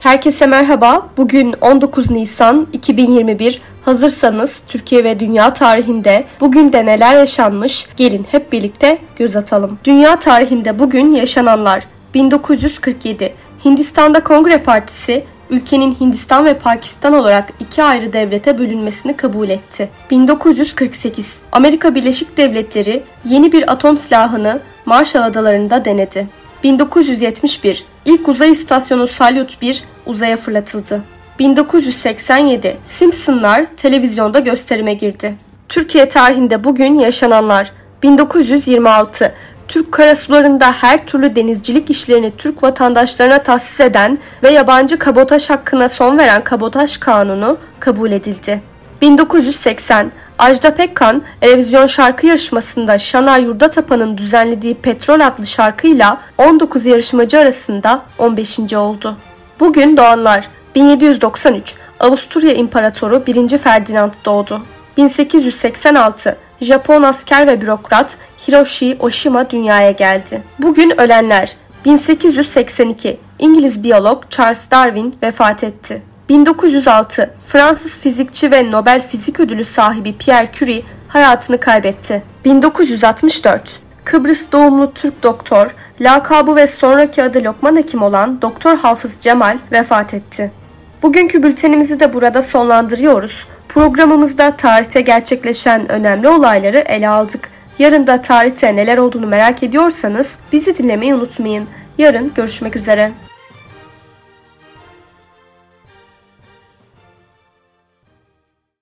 Herkese merhaba. Bugün 19 Nisan 2021. Hazırsanız Türkiye ve dünya tarihinde bugün de neler yaşanmış? Gelin hep birlikte göz atalım. Dünya tarihinde bugün yaşananlar 1947 Hindistan'da Kongre Partisi ülkenin Hindistan ve Pakistan olarak iki ayrı devlete bölünmesini kabul etti. 1948 Amerika Birleşik Devletleri yeni bir atom silahını Marshall Adaları'nda denedi. 1971 ilk uzay istasyonu Salyut 1 uzaya fırlatıldı. 1987 Simpsonlar televizyonda gösterime girdi. Türkiye tarihinde bugün yaşananlar 1926 Türk karasularında her türlü denizcilik işlerini Türk vatandaşlarına tahsis eden ve yabancı kabotaj hakkına son veren kabotaj kanunu kabul edildi. 1980 Ajda Pekkan Erevizyon şarkı yarışmasında Şanar Yurdatapan'ın düzenlediği Petrol adlı şarkıyla 19 yarışmacı arasında 15. oldu. Bugün doğanlar 1793 Avusturya İmparatoru 1. Ferdinand doğdu. 1886 Japon asker ve bürokrat Hiroshi Oshima dünyaya geldi. Bugün ölenler 1882 İngiliz biyolog Charles Darwin vefat etti. 1906 Fransız fizikçi ve Nobel Fizik Ödülü sahibi Pierre Curie hayatını kaybetti. 1964 Kıbrıs doğumlu Türk doktor, lakabı ve sonraki adı Lokman Hekim olan Doktor Hafız Cemal vefat etti. Bugünkü bültenimizi de burada sonlandırıyoruz. Programımızda tarihte gerçekleşen önemli olayları ele aldık. Yarın da tarihte neler olduğunu merak ediyorsanız bizi dinlemeyi unutmayın. Yarın görüşmek üzere.